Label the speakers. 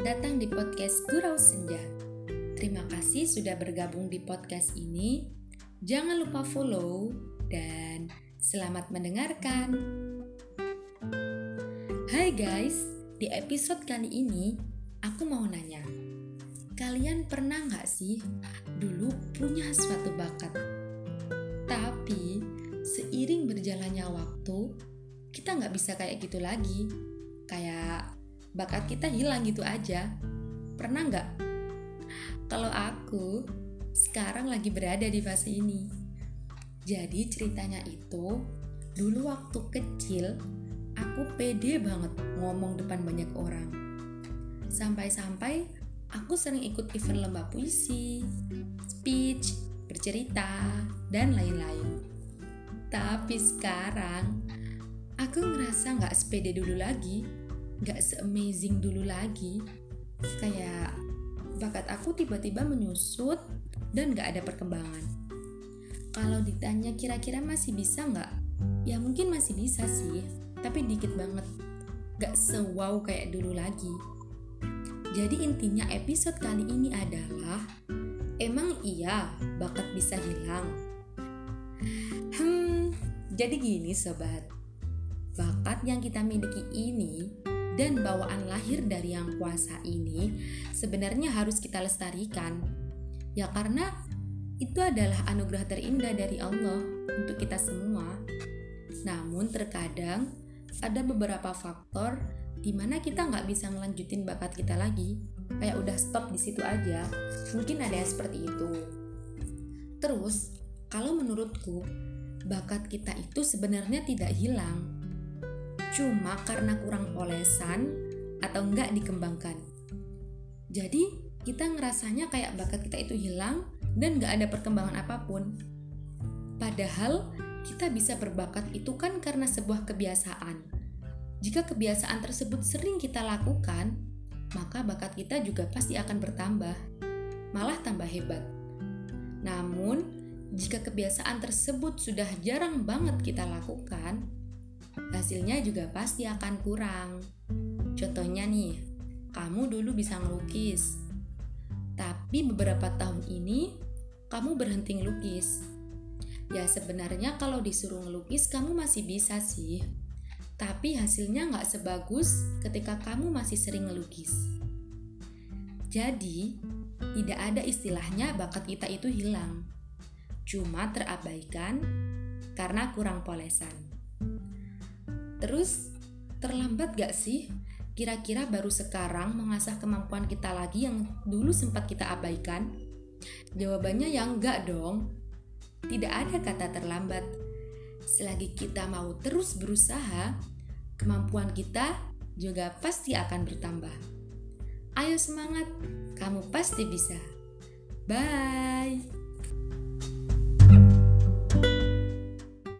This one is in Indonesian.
Speaker 1: datang di podcast Gurau Senja. Terima kasih sudah bergabung di podcast ini. Jangan lupa follow dan selamat mendengarkan. Hai guys, di episode kali ini aku mau nanya. Kalian pernah nggak sih dulu punya suatu bakat? Tapi seiring berjalannya waktu, kita nggak bisa kayak gitu lagi. Kayak bakat kita hilang gitu aja. Pernah nggak? Kalau aku sekarang lagi berada di fase ini. Jadi ceritanya itu, dulu waktu kecil aku pede banget ngomong depan banyak orang. Sampai-sampai aku sering ikut event lomba puisi, speech, bercerita, dan lain-lain. Tapi sekarang aku ngerasa nggak sepede dulu lagi gak se-amazing dulu lagi. Kayak bakat aku tiba-tiba menyusut dan gak ada perkembangan. Kalau ditanya kira-kira masih bisa nggak? Ya mungkin masih bisa sih tapi dikit banget. Gak se-wow kayak dulu lagi. Jadi intinya episode kali ini adalah emang iya bakat bisa hilang? Hmm jadi gini sobat. Bakat yang kita miliki ini dan bawaan lahir dari yang kuasa ini sebenarnya harus kita lestarikan. Ya karena itu adalah anugerah terindah dari Allah untuk kita semua. Namun terkadang ada beberapa faktor di mana kita nggak bisa melanjutin bakat kita lagi. Kayak udah stop di situ aja. Mungkin ada yang seperti itu. Terus, kalau menurutku, bakat kita itu sebenarnya tidak hilang, cuma karena kurang polesan atau enggak dikembangkan. Jadi kita ngerasanya kayak bakat kita itu hilang dan nggak ada perkembangan apa pun. Padahal kita bisa berbakat itu kan karena sebuah kebiasaan. Jika kebiasaan tersebut sering kita lakukan, maka bakat kita juga pasti akan bertambah, malah tambah hebat. Namun, jika kebiasaan tersebut sudah jarang banget kita lakukan, hasilnya juga pasti akan kurang. Contohnya nih, kamu dulu bisa ngelukis, tapi beberapa tahun ini kamu berhenti ngelukis. Ya sebenarnya kalau disuruh ngelukis kamu masih bisa sih, tapi hasilnya nggak sebagus ketika kamu masih sering ngelukis. Jadi, tidak ada istilahnya bakat kita itu hilang, cuma terabaikan karena kurang polesan. Terus, terlambat gak sih? Kira-kira baru sekarang mengasah kemampuan kita lagi yang dulu sempat kita abaikan? Jawabannya yang enggak dong. Tidak ada kata terlambat. Selagi kita mau terus berusaha, kemampuan kita juga pasti akan bertambah. Ayo semangat, kamu pasti bisa. Bye.